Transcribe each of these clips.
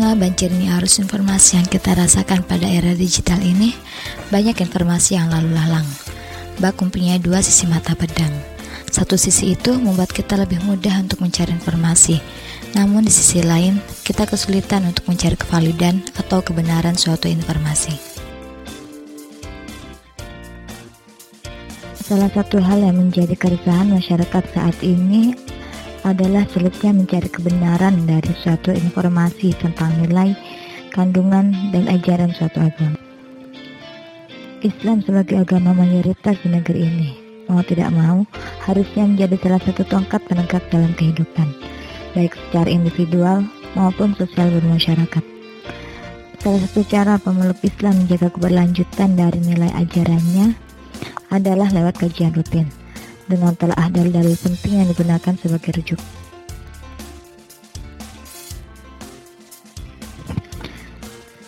tengah banjirnya arus informasi yang kita rasakan pada era digital ini, banyak informasi yang lalu lalang. Bak mempunyai dua sisi mata pedang. Satu sisi itu membuat kita lebih mudah untuk mencari informasi, namun di sisi lain, kita kesulitan untuk mencari kevalidan atau kebenaran suatu informasi. Salah satu hal yang menjadi keresahan masyarakat saat ini adalah sulitnya mencari kebenaran dari suatu informasi tentang nilai, kandungan, dan ajaran suatu agama. Islam sebagai agama mayoritas di negeri ini, mau tidak mau, harusnya menjadi salah satu tongkat penegak dalam kehidupan, baik secara individual maupun sosial bermasyarakat. Salah satu cara pemeluk Islam menjaga keberlanjutan dari nilai ajarannya adalah lewat kajian rutin dengan telah dalil-dalil penting yang digunakan sebagai rujuk.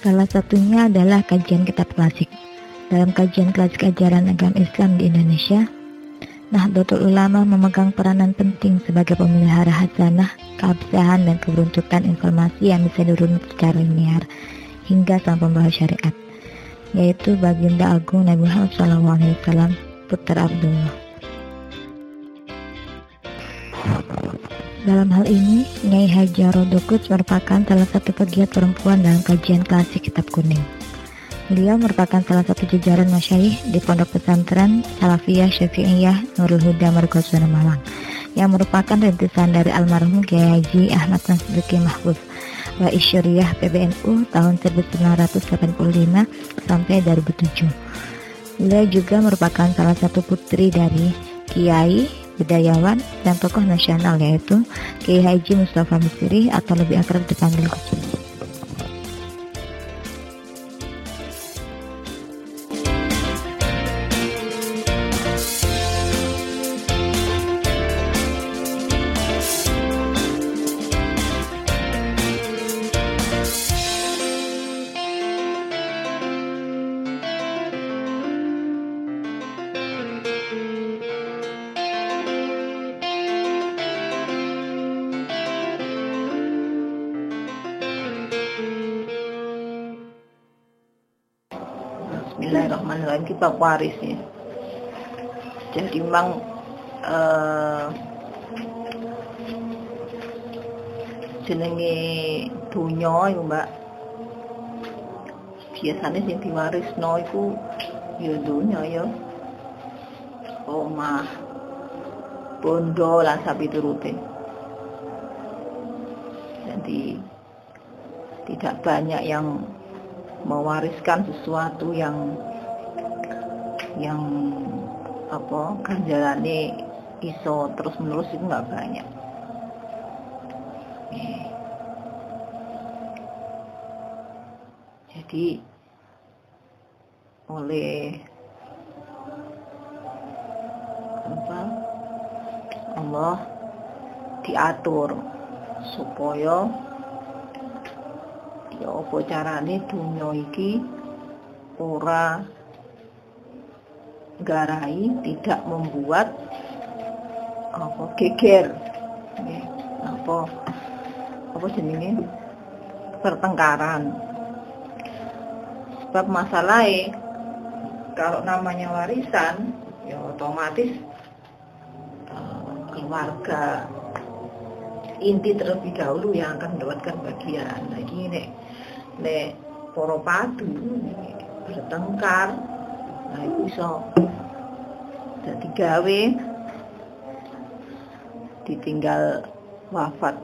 Salah satunya adalah kajian kitab klasik. Dalam kajian klasik ajaran agama Islam di Indonesia, Nahdlatul Ulama memegang peranan penting sebagai pemelihara hasanah, keabsahan, dan keberuntukan informasi yang bisa dirunut secara linear hingga sang pembawa syariat, yaitu Baginda Agung Nabi Muhammad SAW, Putra Abdullah. Dalam hal ini, Nyai Haji Rodokus merupakan salah satu pegiat perempuan dalam kajian klasik kitab kuning. Beliau merupakan salah satu jajaran masyaih di Pondok Pesantren Salafiyah Syafi'iyah Nurul Huda Mergoswana Malang yang merupakan rintisan dari almarhum Kiai Haji Ahmad Nasruki Mahfuz wa Isyuriyah PBNU tahun 1985 sampai 2007. Beliau juga merupakan salah satu putri dari Kiai budayawan, dan tokoh nasional yaitu Kiai Haji Mustafa Misri atau lebih akrab dipanggil Gus Bismillahirrahmanirrahim kita waris ya jadi memang uh, jenenge dunya Mbak. Biasanya sing diwarisno iku ya dunya ya. Omah bondo lan sapi turute. Jadi tidak banyak yang mewariskan sesuatu yang yang apa ganjarane iso terus menerus itu nggak banyak. Jadi oleh apa Allah diatur supaya ya apa carane dunya iki ora garai tidak membuat apa geger. Apa apa jenenge? Pertengkaran. Sebab masalahnya kalau namanya warisan ya otomatis uh, keluarga inti terlebih dahulu yang akan mendapatkan bagian. Lagi nek nek para padu bertengkar nah itu iso. Jadi gawe ditinggal wafat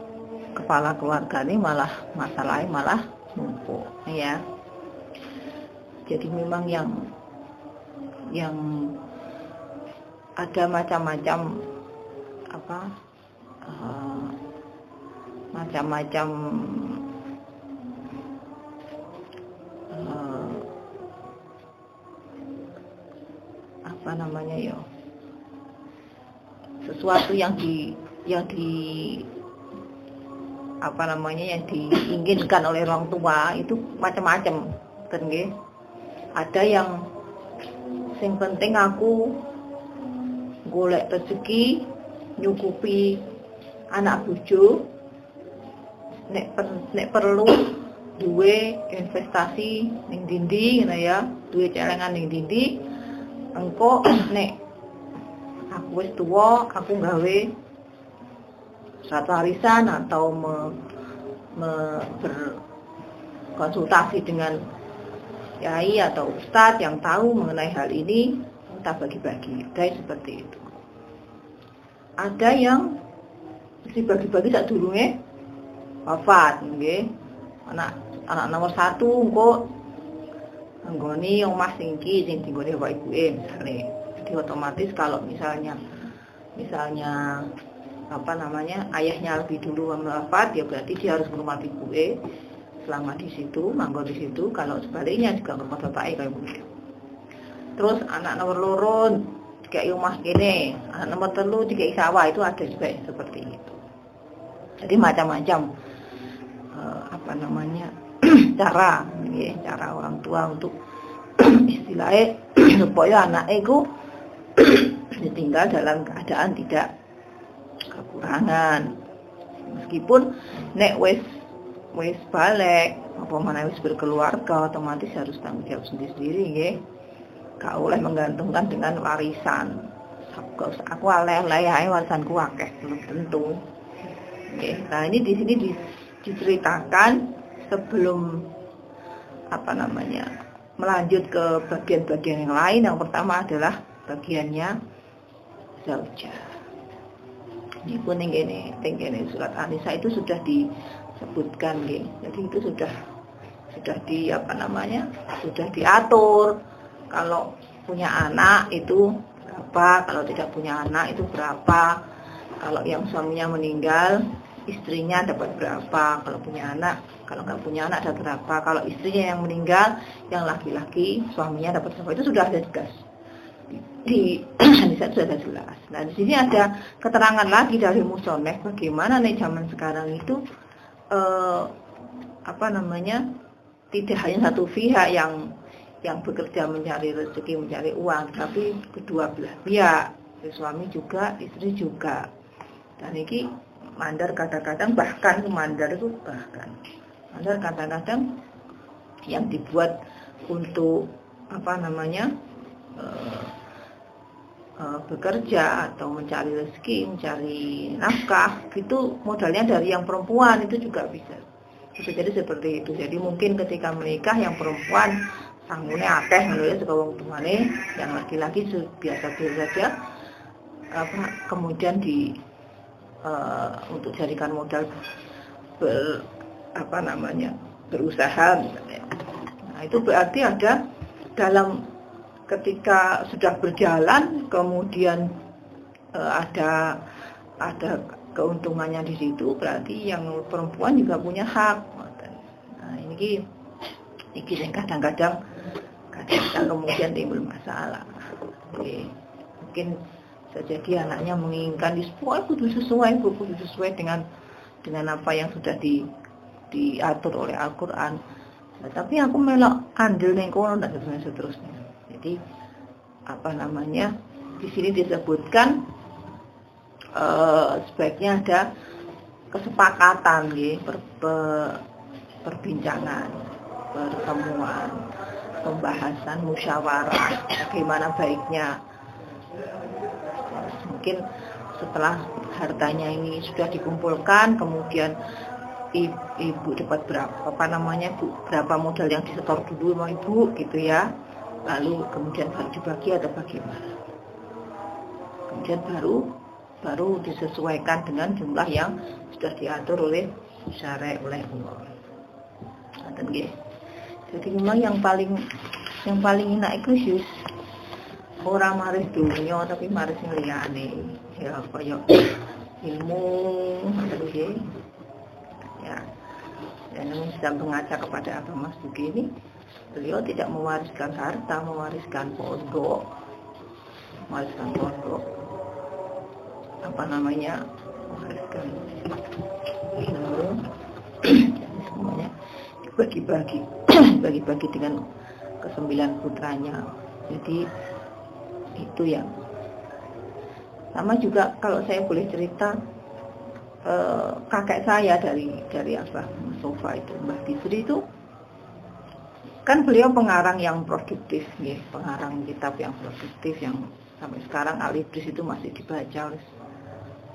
kepala keluarga ini malah masalahnya malah numpuk ya. Jadi memang yang yang ada macam-macam apa uh, macam-macam apa namanya ya? Sesuatu yang di yang di apa namanya yang diinginkan oleh orang tua itu macam-macam kan ada yang sing penting aku golek rezeki nyukupi anak bojo nek, per, nek perlu duwe investasi ning dindi gitu ya duwe celengan ning dindi engko nek aku wis tuwa aku gawe satu warisan atau me, me, berkonsultasi dengan yai atau ustadz yang tahu mengenai hal ini kita bagi-bagi. Guys seperti itu. Ada yang si bagi-bagi tak dulunya wafat nggih. Anak anak nomor satu engko anggoni omah singki sing dinggone bapak ibuke misalnya. Jadi otomatis kalau misalnya misalnya apa namanya ayahnya lebih dulu wafat ya berarti dia harus rumah ibuke selama di situ manggo di situ kalau sebaliknya juga rumah bapak kayak begitu terus anak nomor lorun kayak rumah gini anak nomor telu juga sawah itu ada juga seperti itu. Jadi macam-macam uh, apa namanya cara ya, cara orang tua untuk istilahnya supaya anak itu ditinggal dalam keadaan tidak kekurangan. Meskipun nek wes wes balik apa mana wes berkeluarga otomatis harus tanggung jawab sendiri sendiri ya gak oleh menggantungkan dengan warisan. Aku aleh-aleh warisanku akeh belum tentu Oke, nah ini di sini diceritakan sebelum apa namanya melanjut ke bagian-bagian yang lain. Yang pertama adalah bagiannya zaujah. Ini kuning ini, ini surat Anisa itu sudah disebutkan, gini. jadi itu sudah sudah di apa namanya sudah diatur. Kalau punya anak itu berapa, kalau tidak punya anak itu berapa kalau yang suaminya meninggal istrinya dapat berapa kalau punya anak kalau nggak punya anak dapat berapa kalau istrinya yang meninggal yang laki-laki suaminya dapat berapa itu sudah ada tegas di hadis itu sudah jelas nah di sini ada keterangan lagi dari musoneh bagaimana nih zaman sekarang itu eh, apa namanya tidak hanya satu pihak yang yang bekerja mencari rezeki mencari uang tapi kedua belah pihak suami juga istri juga. Dan ini mandar kadang-kadang bahkan mandar itu bahkan. Mandar kadang-kadang yang dibuat untuk apa namanya uh, uh, bekerja atau mencari rezeki, mencari nafkah itu modalnya dari yang perempuan itu juga bisa. Bisa jadi seperti itu. Jadi mungkin ketika menikah yang perempuan sanggulnya akeh menurut sekawang tumane yang laki-laki biasa-biasa saja apa kemudian di uh, untuk jadikan modal ber, apa namanya berusaha misalnya. Nah itu berarti ada dalam ketika sudah berjalan kemudian uh, ada ada keuntungannya di situ berarti yang perempuan juga punya hak. Nah ini ini yang kadang-kadang kadang-kadang kemudian timbul masalah. Oke. Mungkin jadi anaknya menginginkan di sesuai kudu sesuai kudu sesuai dengan dengan apa yang sudah di diatur oleh Al-Quran. Nah, tapi aku melok andil ning kono dan seterusnya. Jadi apa namanya di sini disebutkan uh, sebaiknya ada kesepakatan ya, per, perbincangan pertemuan pembahasan musyawarah bagaimana baiknya mungkin setelah hartanya ini sudah dikumpulkan kemudian ibu dapat berapa apa namanya bu berapa modal yang disetor dulu sama ibu gitu ya. Lalu kemudian baru dibagi atau bagaimana. Kemudian baru baru disesuaikan dengan jumlah yang sudah diatur oleh syariat oleh Allah. Jadi memang yang paling yang paling enak itu orang maris dunia tapi maris liyane ya kaya ilmu terus ya. Dan sedang mengajak kepada Abah Mas Duki ini beliau tidak mewariskan harta mewariskan pondok. Mewariskan pondok. Apa namanya? Mewariskan ilmu semuanya bagi-bagi bagi-bagi dengan kesembilan putranya. Jadi itu yang sama juga kalau saya boleh cerita eh, kakek saya dari dari Abah Sofa itu Mbah Bisri itu kan beliau pengarang yang produktif ya pengarang kitab yang produktif yang sampai sekarang Alibris itu masih dibaca oleh,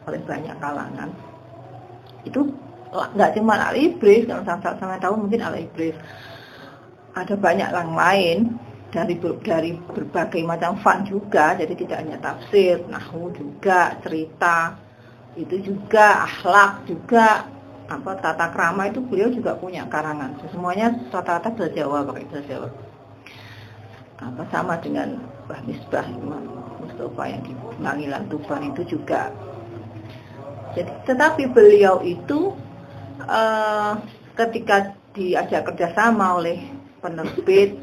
oleh banyak kalangan. Itu nggak cuma Alibris kalau sama, sama tahu mungkin Alibris. Ada banyak yang lain dari dari berbagai macam fan juga. Jadi tidak hanya tafsir nahu juga cerita itu juga akhlak juga apa tata krama itu beliau juga punya karangan. Semuanya rata-rata bahasa Jawa pakai bahasa apa sama dengan Mbah Misbah Imam Mustafa yang di Mangilan Tuban itu juga. Jadi tetapi beliau itu uh, ketika diajak kerjasama oleh penerbit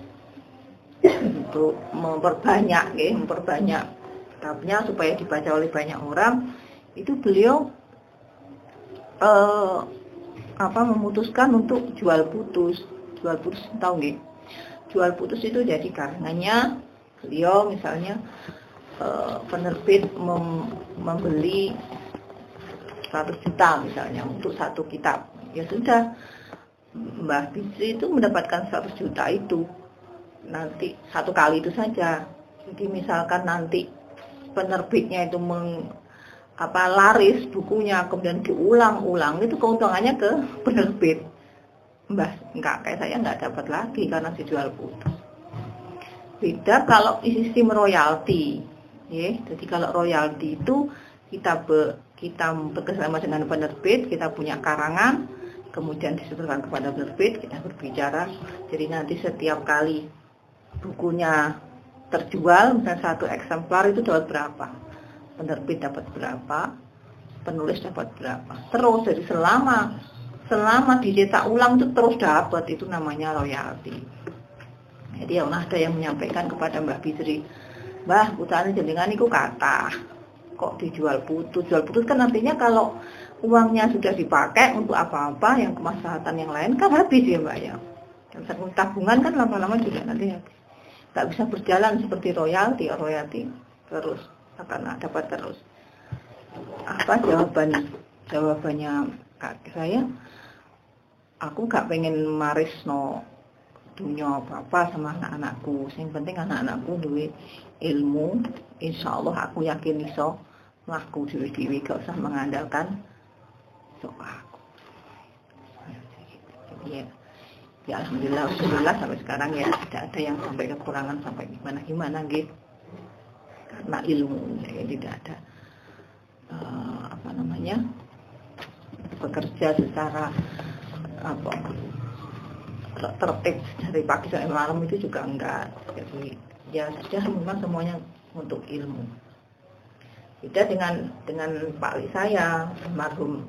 untuk memperbanyak ya, memperbanyak kitabnya supaya dibaca oleh banyak orang. Itu beliau uh, apa memutuskan untuk jual putus jual putus tahu nggak jual putus itu jadi karenanya beliau misalnya uh, penerbit mem membeli 100 juta misalnya untuk satu kitab. Ya sudah Mbah Bisri itu mendapatkan 100 juta itu nanti satu kali itu saja. Jadi misalkan nanti penerbitnya itu meng, apa laris bukunya kemudian diulang-ulang itu keuntungannya ke penerbit. Mbah enggak kayak saya nggak dapat lagi karena dijual putus. Beda kalau sistem royalti ya. Jadi kalau royalti itu kita be, kita bekerjasama dengan penerbit kita punya karangan kemudian disebutkan kepada penerbit kita berbicara. Jadi nanti setiap kali bukunya terjual misalnya satu eksemplar itu dapat berapa penerbit dapat berapa, penulis dapat berapa. Terus jadi selama selama dicetak ulang itu terus dapat itu namanya royalti. Jadi yang ada yang menyampaikan kepada Mbak Bisri, Mbah, putaran jenengan itu kata, kok dijual putus? Jual putus kan nantinya kalau uangnya sudah dipakai untuk apa-apa yang kemaslahatan yang lain kan habis ya Mbak ya. Dan tabungan kan lama-lama juga nanti habis. Tak bisa berjalan seperti royalti, royalti terus karena dapat terus. Apa jawaban jawabannya kak saya? Aku gak pengen maris no dunia apa-apa sama anak-anakku. Yang penting anak-anakku duit ilmu. Insya Allah aku yakin iso laku dewi-dewi gak usah mengandalkan so aku. Ya ya alhamdulillah alhamdulillah sampai sekarang ya tidak ada yang sampai kekurangan sampai gimana gimana gitu. Karena ilmu ya, tidak ada uh, apa namanya bekerja secara apa tertib dari pagi sampai malam itu juga enggak. Jadi ya sudah memang semuanya untuk ilmu. Beda dengan dengan Pak Li saya almarhum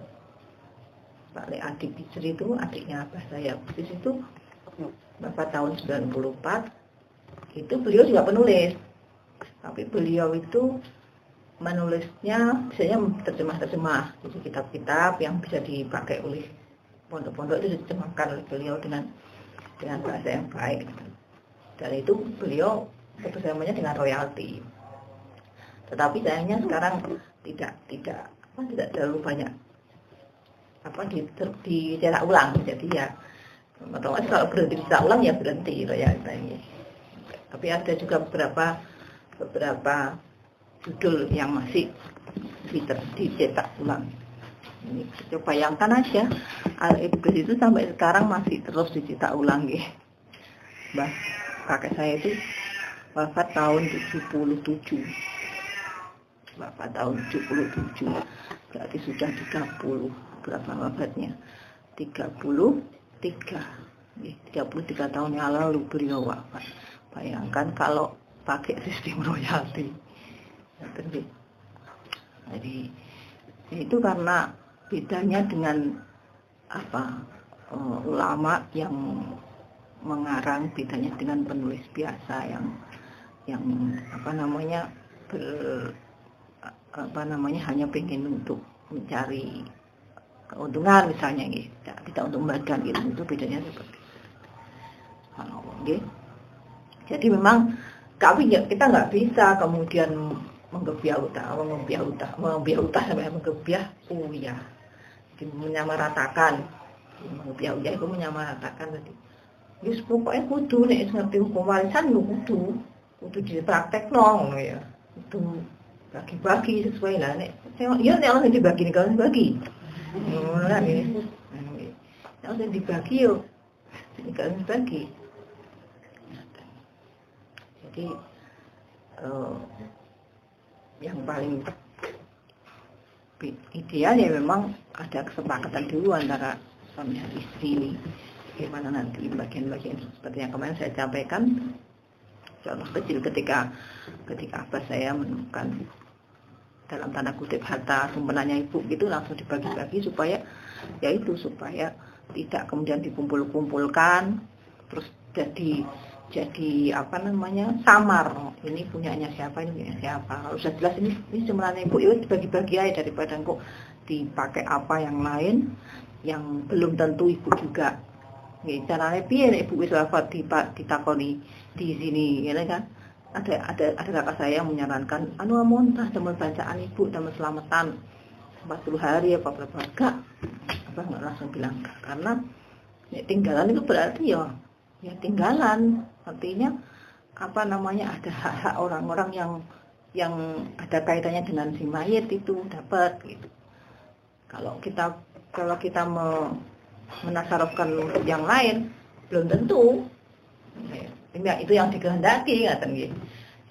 Pak Li adik Bisri itu adiknya apa saya. Di situ Bapak tahun 94 itu beliau juga penulis. Tapi beliau itu menulisnya biasanya terjemah-terjemah. Jadi kitab-kitab yang bisa dipakai oleh pondok-pondok itu diterjemahkan oleh beliau dengan dengan bahasa yang baik. Dan itu beliau kerjasamanya dengan royalti. Tetapi sayangnya sekarang tidak tidak apa tidak terlalu banyak apa di, di cetak ulang jadi ya otomatis kalau berhenti cetak ulang ya berhenti royaltinya tapi ada juga beberapa beberapa judul yang masih dicetak ulang. Ini coba bayangkan aja, Al-Iblis itu sampai sekarang masih terus dicetak ulang ya. Bah, kakek saya itu wafat tahun 77. Wafat tahun 77. Berarti sudah 30. Berapa wafatnya? 33. 33 tahun yang lalu beliau wafat. Bayangkan kalau pakai sistem royalti jadi itu karena bedanya dengan apa uh, ulama yang mengarang bedanya dengan penulis biasa yang yang apa namanya ber, apa namanya hanya pengen untuk mencari keuntungan misalnya gitu tidak untuk membagikan ilmu itu bedanya seperti itu. Jadi memang tapi ya kita nggak bisa kemudian menggebiah utah, menggebiah utah, menggebiah utah sampai menggebiah uya, jadi menyamaratakan, menggebiah uya itu menyamaratakan tadi. Wis pokoknya kudu nek ngerti hukum warisan lu kudu kudu dipraktekno ngono ya. Kudu bagi-bagi sesuai lah nek ya nek orang dibagi nek kalau dibagi. Ngono lah ya. Nek orang dibagi yo nek kalau dibagi. Jadi uh, yang paling ideal ya memang ada kesepakatan dulu antara suami dan istri ini bagaimana nanti bagian-bagian seperti yang kemarin saya sampaikan contoh kecil ketika ketika apa saya menemukan dalam tanda kutip harta simpenannya ibu gitu langsung dibagi-bagi supaya ya itu supaya tidak kemudian dikumpul-kumpulkan terus jadi jadi apa namanya samar. Ini punyanya siapa ini punya siapa. Kalau sudah jelas ini ini sebenarnya ibu itu ya dibagi-bagi aja daripada kok dipakai apa yang lain yang belum tentu ibu juga. Nih caranya piye ibu wis wafat di ditakoni di sini ya kan ada ada ada kakak saya yang menyarankan anu amontah teman bacaan ibu teman selamatan. 40 hari apa berapa enggak. Apa nggak langsung bilang karena ya, tinggalan itu berarti ya ya tinggalan. Artinya apa namanya ada hak-hak orang-orang yang yang ada kaitannya dengan si mayat itu dapat gitu. Kalau kita kalau kita me, menasarufkan untuk yang lain belum tentu ya, itu yang dikehendaki kan gitu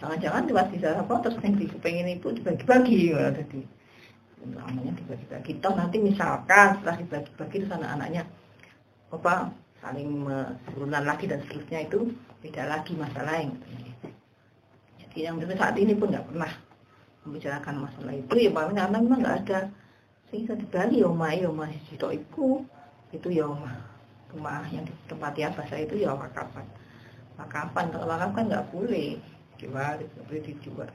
jangan-jangan di apa terus yang pengen itu dibagi-bagi jadi namanya dibagi-bagi. Toh nanti misalkan setelah dibagi-bagi terus anak-anaknya apa saling turunan lagi dan seterusnya itu beda lagi masalah yang jadi yang saat ini pun nggak pernah membicarakan masalah itu. Ya paling karena memang nggak ada. Sehingga di Bali ya omah ya omah iku itu ya rumah yang di tempat ya saya itu ya wakapan wakapan kalau wakaf kan nggak boleh. Jual boleh dijual.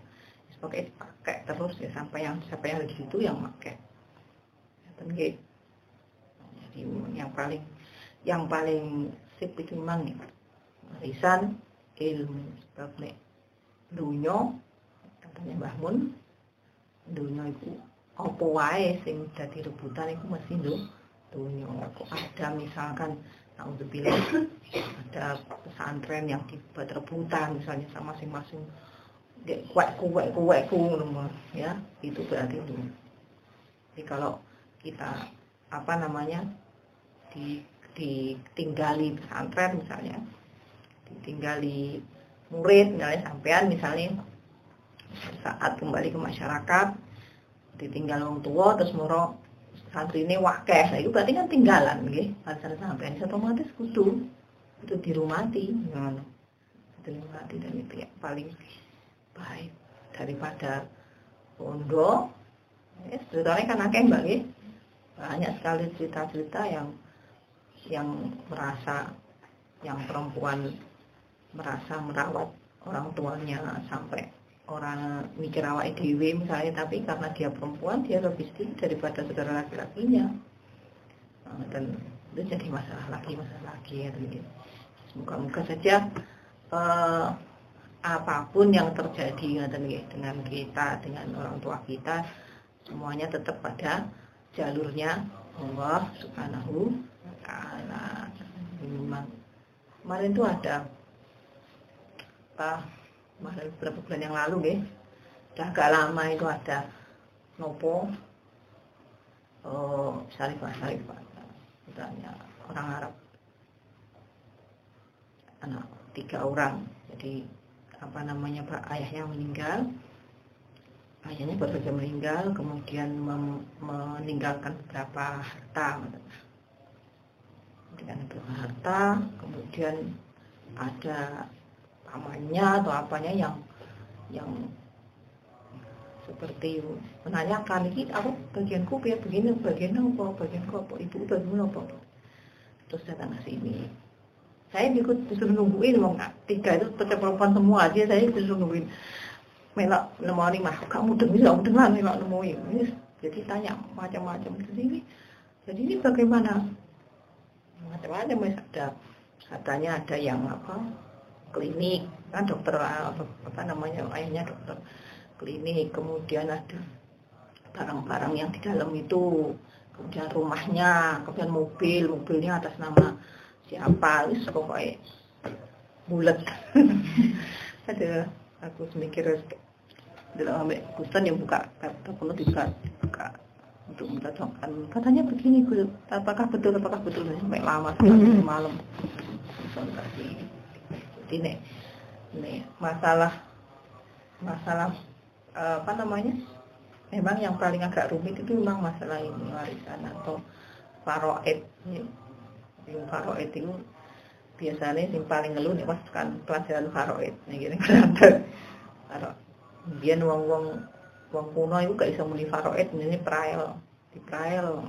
Pakai pakai terus ya sampai yang sampai yang di situ yang pakai. Jadi yang paling yang paling sip itu memang warisan ilmu sebab nek dunya katanya Mbah Mun. Dunya itu apa wae sing dadi rebutan iku mesti lho dunya kok ada misalkan Alhamdulillah ada pesantren yang dibuat rebutan misalnya sama masing-masing. Kuek kuek kuek kuek ya itu berarti itu jadi kalau kita apa namanya di ditinggali pesantren misalnya ditinggali murid misalnya sampean misalnya saat kembali ke masyarakat ditinggal orang tua terus moro santri ini nah, itu berarti kan tinggalan gitu pada sampean. Itu otomatis kudu itu dirumati ngono. Dirumati dan itu yang paling baik daripada pondok ya, sebetulnya kan akeh mbak banyak sekali cerita-cerita yang yang merasa yang perempuan merasa merawat orang tuanya sampai orang mikir awak dewi misalnya tapi karena dia perempuan dia lebih sedikit daripada saudara laki-lakinya. Nah, dan itu jadi masalah lagi masalah lagi ya semoga-moga saja uh, apa pun yang terjadi dengan kita dengan orang tua kita semuanya tetap pada jalurnya Allah Subhanahu taala. Memang kemarin itu ada apa kemarin beberapa bulan yang lalu nih udah agak lama itu ada nopo. Oh syarifah syarifah misalnya orang Arab. Anak tiga orang. Jadi apa namanya pak ayahnya meninggal. Ayahnya baru saja meninggal kemudian meninggalkan beberapa harta. Dengan harta kemudian ada pamannya atau apanya yang yang seperti menanyakan ini aku bagianku biar begini bagian apa bagianku apa ibu bagian apa? Terus datang ke sini. Saya ikut disuruh nungguin mau tiga itu tetap perempuan semua aja saya disuruh nungguin. Melak nemoni mah kamu dengar kamu dengar melak nemuin jadi tanya macam-macam jadi jadi ini bagaimana? Macam-macam ada katanya ada yang apa klinik kan dokter apa, apa namanya ayahnya dokter klinik kemudian ada barang-barang yang di dalam itu kemudian rumahnya kemudian mobil mobilnya atas nama siapa wis pokoknya bulat ada aku semikir dalam ambek Gusten yang buka perlu dibuka buka untuk mencocokkan katanya begini gue apakah betul apakah betul? Sampai lama sampai malam ini ini masalah masalah apa namanya? Memang yang paling agak rumit itu memang masalah ini warisan atau faroed yang faroed itu biasanya yang paling ngeluh nih pas kan pelajaran faroed nih gini kalau biar uang-uang uang kuno itu gak bisa muni faroed ini prael di prael.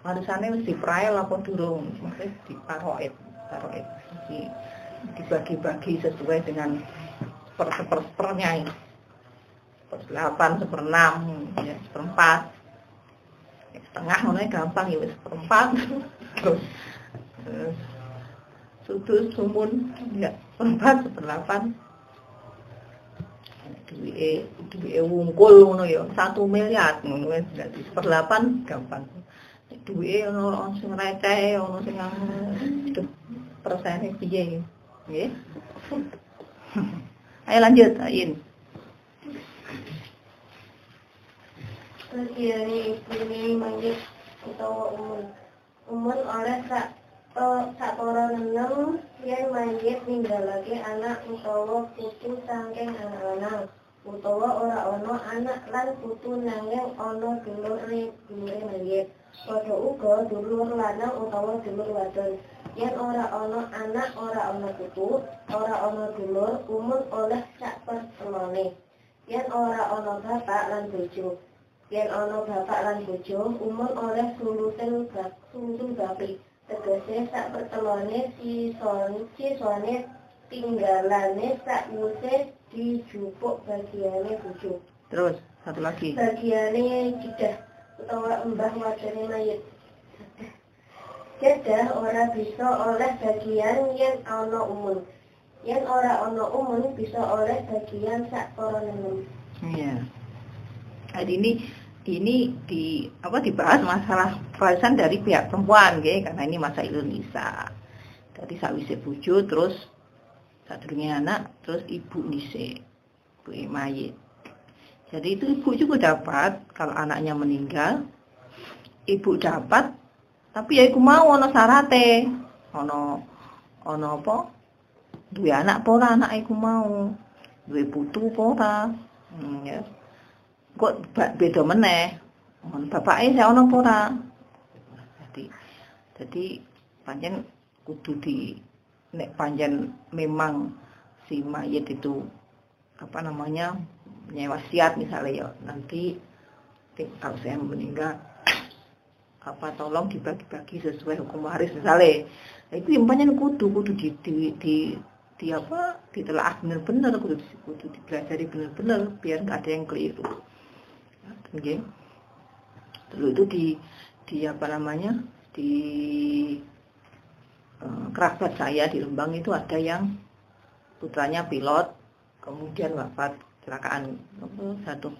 Warisannya mesti prael apa durung? Maksudnya di faroed faroed di dibagi-bagi sesuai dengan per sepernya ini delapan seperenam ya seperempat. Ya, setengah mana gampang ya seperempat. Terus sudut sumun ya seperempat seperdelapan. Duwe duwe wungkul ngono ya satu miliar ngono wis dadi seperdelapan gampang. Duwe ono sing receh ono sing persene piye nggih ayo lanjut ayin Sekiranya istrinya manggil utawa umun umun oleh sak sak para nenem yen mayit ninggalake anak utawa putu saking anak lanang utawa ora ana anak lan putu nanging ana dulure dulure mayit padha uga dulur lanang utawa dulur wadon yen ora ana anak ora ana putu ora ana dulur umun oleh sak pertelone yen ora ana bapak lan bojo. Yen ana bapak lan bojo umur oleh sulusen bab sulusen babi. Tegese sak pertelone sisone sisone tinggalane sak wuse dijupuk bagiane bojo. Terus satu lagi. Bagiane jidah utawa embah wadane mayit Jadah ora bisa oleh bagian yen ana umun. Yen ora ana umun bisa oleh bagian sak nenem. Iya. Jadi ini ini di apa dibahas masalah warisan dari pihak perempuan gitu karena ini masa Indonesia. Jadi sawise bojo terus sadurunge anak terus ibu nise ibu mayit. Jadi itu ibu juga dapat kalau anaknya meninggal ibu dapat tapi ya iku mau ono sarate ono ono apa? Duwe anak pora anak iku mau. Duwe putu pora hmm, ya. Kok beda meneh. Bapake saya ono apa ora? Jadi panjen kudu di nek panjen memang si mayit itu apa namanya nyewa siat misalnya ya. Nanti kalau saya meninggal apa tolong dibagi-bagi sesuai hukum waris misalnya. Nah, itu panjang kudu kudu di, di, di di apa ditelaah bener-bener kudu, kudu dipelajari bener-bener biar nggak ada yang keliru. Okay. Lalu itu di di apa namanya di uh, kerabat saya di Lembang itu ada yang putranya pilot kemudian wafat kecelakaan satu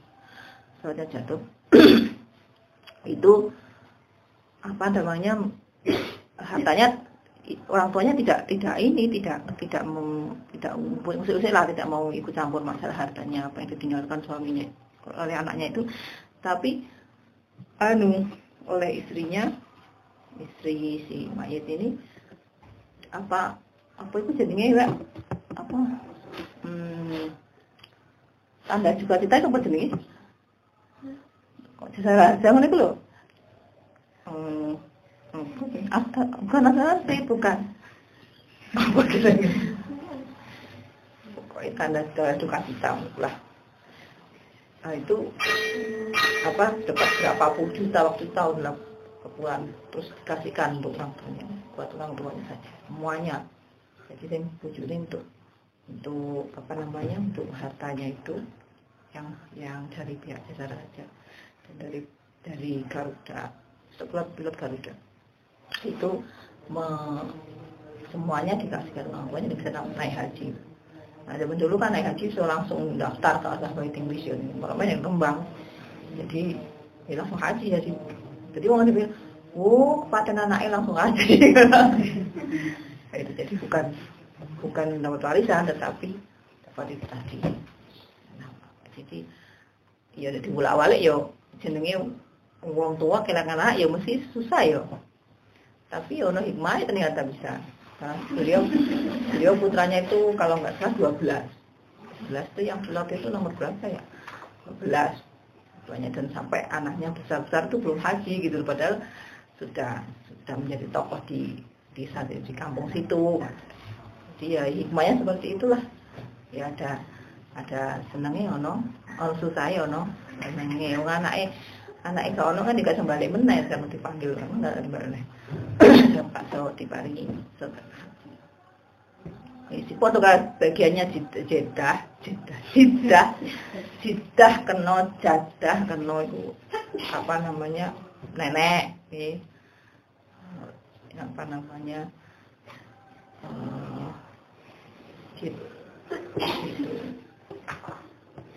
pesawatnya jatuh. Itu apa namanya hartanya orang tuanya tidak tidak ini tidak tidak mem, tidak maksudnya lah tidak mau ikut campur masalah hartanya apa yang ditinggalkan suaminya oleh anaknya itu. Tapi anu oleh istrinya istri si mayat ini apa apa itu jadinya ya apa? Hmm, tanda juga kita itu apa jenis kok salah jangan itu loh hmm, apa? Bukan asuransi bukan. Apa kira pokoknya tanda duka cita lah. Nah itu apa dapat berapa puluh juta waktu tahun lah kebuan terus dikasihkan untuk orang tuanya buat orang tuanya saja semuanya. Jadi saya bujulin untuk untuk apa namanya untuk hartanya itu yang yang dari pihak jasa raja dan dari dari Garuda setelah pilot Garuda itu me, semuanya dikasihkan tuanya bisa naik haji Nah, zaman dulu kan naik haji so langsung daftar ke atas waiting list ya. Makanya yang kembang. Jadi ya langsung haji jadi. Jadi orang bilang, oh paten anaknya langsung aja itu jadi bukan bukan dapat warisan tetapi dapat itu tadi nah, jadi ya di bola awalnya yo jenenge uang tua kehilangan anak ya mesti susah yo tapi ono hikmah ternyata bisa. Nah, beliau beliau putranya itu kalau nggak salah 12 12 itu yang pilot itu nomor berapa ya? 12 banyak dan sampai anaknya besar-besar itu belum haji gitu. Padahal sudah sudah menjadi tokoh di di di kampung situ. Jadi ya hikmahnya seperti itulah. Ya ada ada senengnya ono. Ono susah ya ono. Senengnya anaknya anaknya kalau ono kan juga sembalik meneh sama dipanggil kan enggak sembalik Pak so diparingi si foto kan bagiannya jedah jedah jedah jedah kena jadah kena itu apa namanya nenek nih apa namanya gitu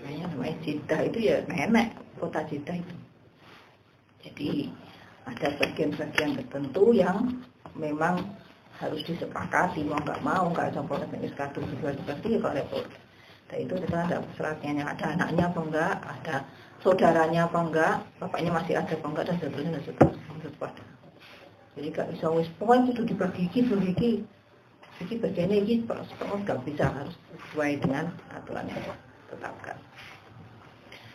kayaknya namanya jedah itu ya nenek kota jedah itu jadi ada bagian-bagian tertentu yang memang harus disepakati mau nggak mau nggak ada proses kadung juga seperti kok repot nah itu kita ada seratnya ada anaknya apa enggak ada saudaranya apa enggak bapaknya masih ada apa enggak dan seterusnya dan seterusnya jadi gak bisa wis pokoknya itu dibagi dibagi jadi bagiannya ini pokoknya nggak bisa harus sesuai dengan aturan yang tetapkan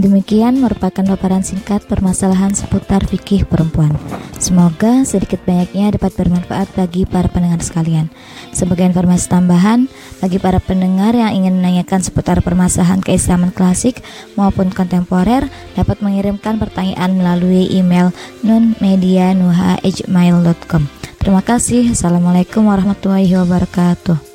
Demikian merupakan paparan singkat permasalahan seputar fikih perempuan. Semoga sedikit banyaknya dapat bermanfaat bagi para pendengar sekalian. Sebagai informasi tambahan, bagi para pendengar yang ingin menanyakan seputar permasalahan keislaman klasik maupun kontemporer, dapat mengirimkan pertanyaan melalui email nunmedianuha@gmail.com. Terima kasih. Assalamualaikum warahmatullahi wabarakatuh.